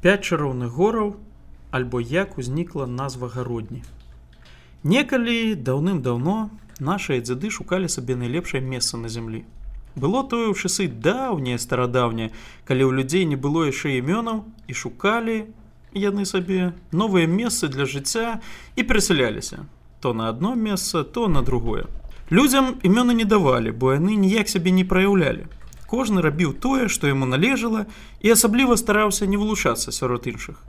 пять чароўных гораў альбо як узнікла назва гародні. Некалі даўным-даўно нашыя дзяды шукалі сабе найлепшае месца на зямлі. Было тое ў часы даўняе старадаўняе калі ў людзей не было яшчэ імёнаў і шукалі яны сабе новыя месцы для жыцця і перасяляліся. То на одно месца то на другое. Людзям імёны не давалі бо яны ніяк сябе не праяўлялі кожны рабіў тое што яму належала і асабліва стараўся не вылучацца сярод іншых.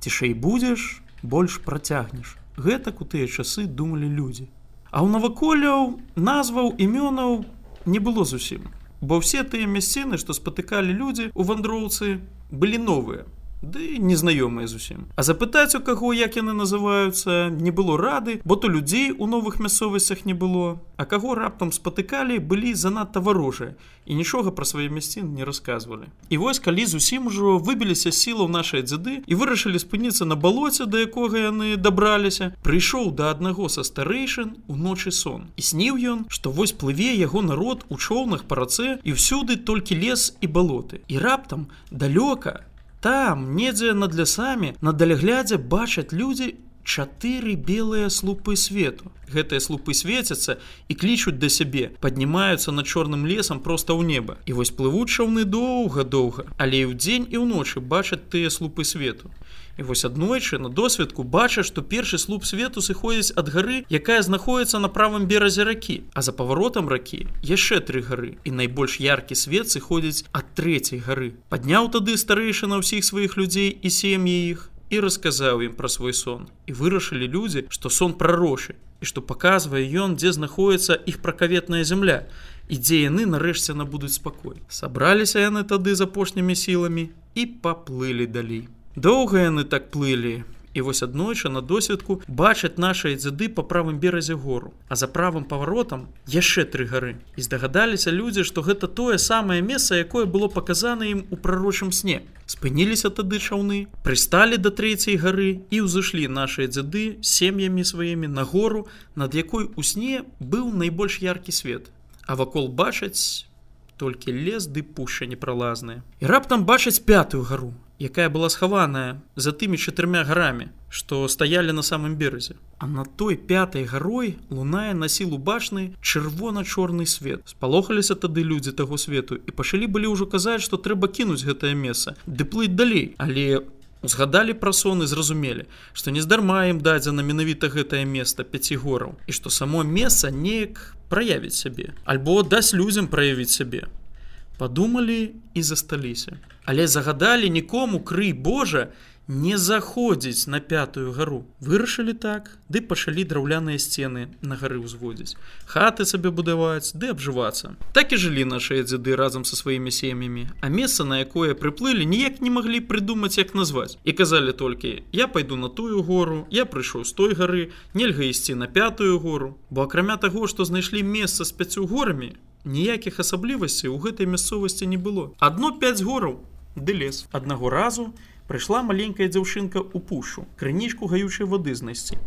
Цішэй будзеш больш працягнеш гэтак у тыя часы думалі людзі. А ў наваколяў назваў імёнаў не было зусім. Бо ўсе тыя мясціны што спатыкалі людзі у вандроўцы былі новыя ды незнаёмыя зусім. А запытаць у каго як яны называюцца не было рады бо то людзей у новых мясцовасцях не было. А каго раптам спатыкалі былі занадта варожыя і нічога пра свае мясцін не расказвалі. І вось калі зусім ужо выбіліся сілаў нашай дзяды і вырашылі спыніцца на балоце да якога яны дабраліся прыйшоў да аднаго са старэйшын уночы сон. І сніў ён што вось плыве яго народ у чоўнах па рацэ і ўсюды толькі лес і балоты. І раптам далёка Там, недзе над лясамі, на даляглядзе бачаць людзі чатыры белыя слупы свету. Гэтыя слупы свецяцца і клічуць да сябе, паднімаюцца над чорным лесам проста ў неба. І вось плывуць чаўны доўга-доўга, але і ў дзень і ўночы бачаць тыя слупы свету. І вось аднойчы на досведку бача, што першы слуп свету сыходзіць ад гары, якая знаходіцца на правым беразе ракі, а за паваротам ракі яшчэ тры гары і найбольш яркі свет сыходзіць ад трэцяй гары. Падняў тады старэйшы на ўсіх сваіх людзей і сем'і іх і расказаў ім пра свой сон. І вырашылі людзі, што сон прарошы і што паказвае ён, дзе знаходіцца іх пракаветная зямля і дзе яны нарэшце набудуць спакой. Сабраліся яны тады з апошнімі сіламі і паплылі далей. Доўга яны так плылі. І вось аднойчы на досведку бачаць нашыя дзяды па правым беразе гору, а за правым паваротам яшчэ тры гары. І здагадаліся людзі, што гэта тое самае месца, якое было паказана ім у прарочым сне. Спыніліся тады чаўны, прысталі да трэцяй гары і ўзышлі нашыя дзяды сем'ямі сваімі на гору, над якой у сне быў найбольш яркі свет. А вакол бачаць толькі лес ды пушча непралазныя. І раптам бачаць пятую гару, якая была схаваная за тымі чатырмя гарамі, што стаялі на самым беразе. А на той пятай гарой лунае на сілу бачны чырвона-чорны свет. Спалохаліся тады людзі таго свету і пачалі былі ўжо казаць, што трэба кінуць гэтае месца, ды плыць далей, але Узгадалі пра сон і зразумелі, што нездарма ім дадзена менавіта гэтае место пяці гораў і што само месца неяк праявіць сябе, альбо дасць людзям праявіць сябе падумалі і засталіся. Але загадалі нікому крый Божа не заходзіць на пятую гару. Вырашылі так, ды пачалі драўляныя сцены на гары ўзводзіць. Хаты сабе будаваць, ды абжывацца. Так і жылі нашыя дзяды разам са сваімі сем'ямі, а месца, на якое прыплылі, ніяк не маглі прыдумаць, як назваць. І казалі толькі: я пайду на тую гору, я прыйшоў з той гары, нельга ісці на пятую гору, бо акрамя таго, што знайшлі месца з пяцю горамі, ніякіх асаблівасцей у гэтай мясцовасці не было. Адно 5 гораў ды лес. Аднаго разу прыйшла маленькая дзяўчынка ў пушу крынічку гаючай вады знайсці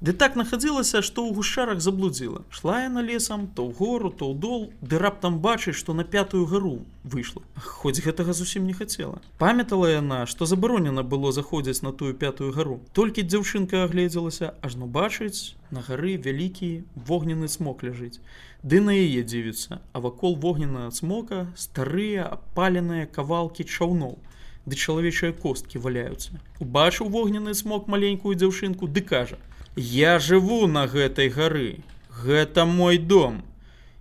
Ды так нахадзілася, што ў гушарах заблудзіла. Шла яна лесам, то ў гору, то ў дол, ды раптам бачыць, што на пятую гару выйшла. Хоць гэтага зусім не хацела. Памятала яна, што забаронена было заходзіць на тую пятую гару. Толькі дзяўчынка агледзелася, ажно бачыць, на гары вялікі вогнены смок ляжыць. Ды на яе дзівіцца, а вакол вогненная смока старыя апаленыя кавалкі чаўноў. Ды чалавечыя косткі валяюцца. Убачыў вогнены смок маленькую дзяўчынку, ды кажа: Я жыву на гэтай гары. Гэта мой дом.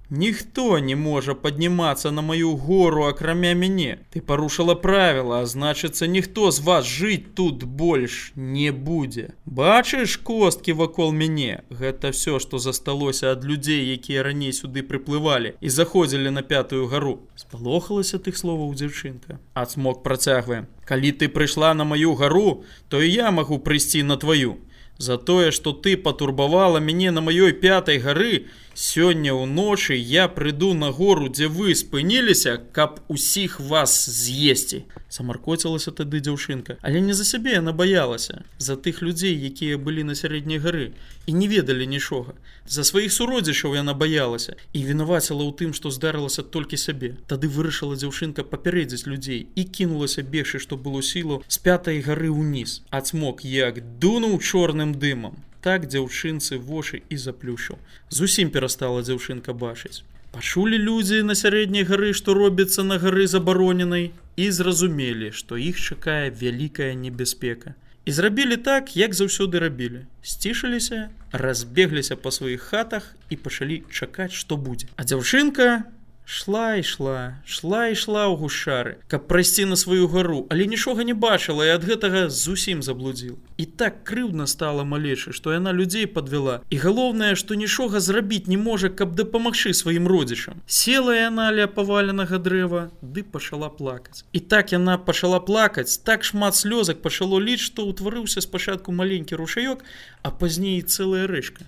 Ніхто не можа паднімацца на маю гору акрамя мяне. Ты парушыла правіла, а значыцца, ніхто з вас жыць тут больш не будзе. Бачыш косткі вакол мяне. Гэта все, што засталося ад людзей, якія раней сюды прыплывалі і заходзілі на пятую гару. Спалохалася тых словаў дзяўчынка. Ацмок працягвае. Калі ты прыйшла на маю гару, то і я магу прыйсці на тваю. За тое, што ты патурбавала мяне на маёй пятай гары, Сёння ўночы я прыйду на гору, дзе вы спыніліся, каб усіх вас з'есці. Самаркоцілася тады дзяўчынка, але не за сябе яна баялася, за тых людзей, якія былі на сярэдняй гары і не ведалі нічога. За сваіх суродзішаў яна баялася і вінаваціла ў тым, што здарылася толькі сябе. Тады вырашыла дзяўчынка папярэдзіць людзей і кінулася бегшы, што было сілу з пятай гары ўніз. Ацмок як дунуў чорным дымам так дзяўчынцы вочы і заплюшыў. Зусім перастала дзяўчынка бачыць. Пачулі людзі на сярэдняй гары, што робіцца на гары забароненай і зразумелі, што іх чакае вялікая небяспека. І зрабілі так, як заўсёды рабілі. Сцішыліся, разбегліся па сваіх хатах і пачалі чакаць, што будзе. А дзяўчынка шла ішла шла ішла ў гушары каб прайсці на сваю гару але нічога не бачыла і ад гэтага зусім заблудзіл і так крыўдна стала малейшы што яна людзей подвяла і галоўнае што нічога зрабіць не можа каб дапамагчы сваім родзічам. Села яна ля паваленага дрэва ды пачала плакаць. І так яна пачала плакаць так шмат слёзак пачало ліць што ўтварыўся спачатку маленькі рушаёк а пазней цэлая рэчка.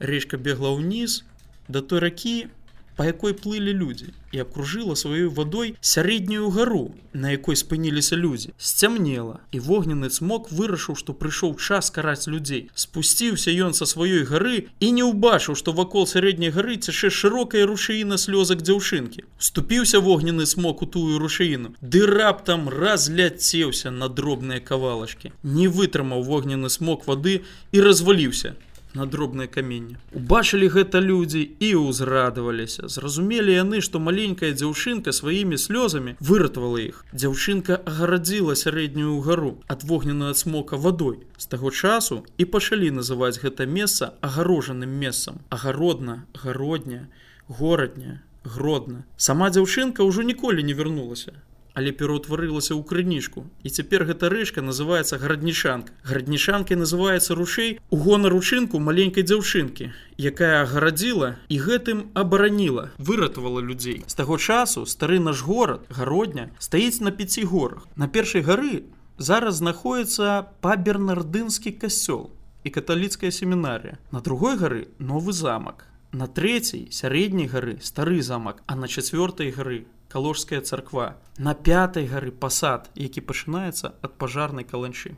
Рэчка бегла ўніз да той ракі па якой плылі людзі і абкружыла сваёй вадой сярэднюю гару, на якой спыніліся людзі. Сцямнела, і вогненны цмок вырашыў, што прыйшоў час караць людзей. Спусціўся ён са сваёй гары і не ўбачыў, што вакол сярэдняй гары цяшэ шырокая рушаіна слёзак дзяўчынкі. Ступіўся вогненны смок у тую рушаіну. Ды раптам разляцеўся на дробныя кавалачкі. Не вытрымаў вогненны смок вады і разваліўся на дробнае каменне. Убачылі гэта людзі і ўзрадаваліся. Зразумелі яны, што маленькая дзяўчынка сваімі слёзамі выратавала іх. Дзяўчынка агарадзіла сярэднюю гару ад вогненную смока вадой. З таго часу і пачалі называць гэта месца агарожаным месцам. Агародна, гародня, горадня, гродна. Сама дзяўчынка ўжо ніколі не вярнулася але пераўтварылася ў крынічку і цяпер гэта рэчка называется гараднішанка. Гараднішанкай называется рушэй у гонар ручынку маленькай дзяўчынкі якая гарадзіла і гэтым абараніла выратавала людзей. З таго часу стары наш горад гародня стаіць на пяці горах. На першай гары зараз знаходіцца па-бернардынскі касцёл і каталіцкая семінарія на другой гары новы замак. На трэцяй сярэдняй гары стары замак а на чацвёртай гары каложская царква. На пятай гары пасад які пачынаецца ад пажарнай каланчы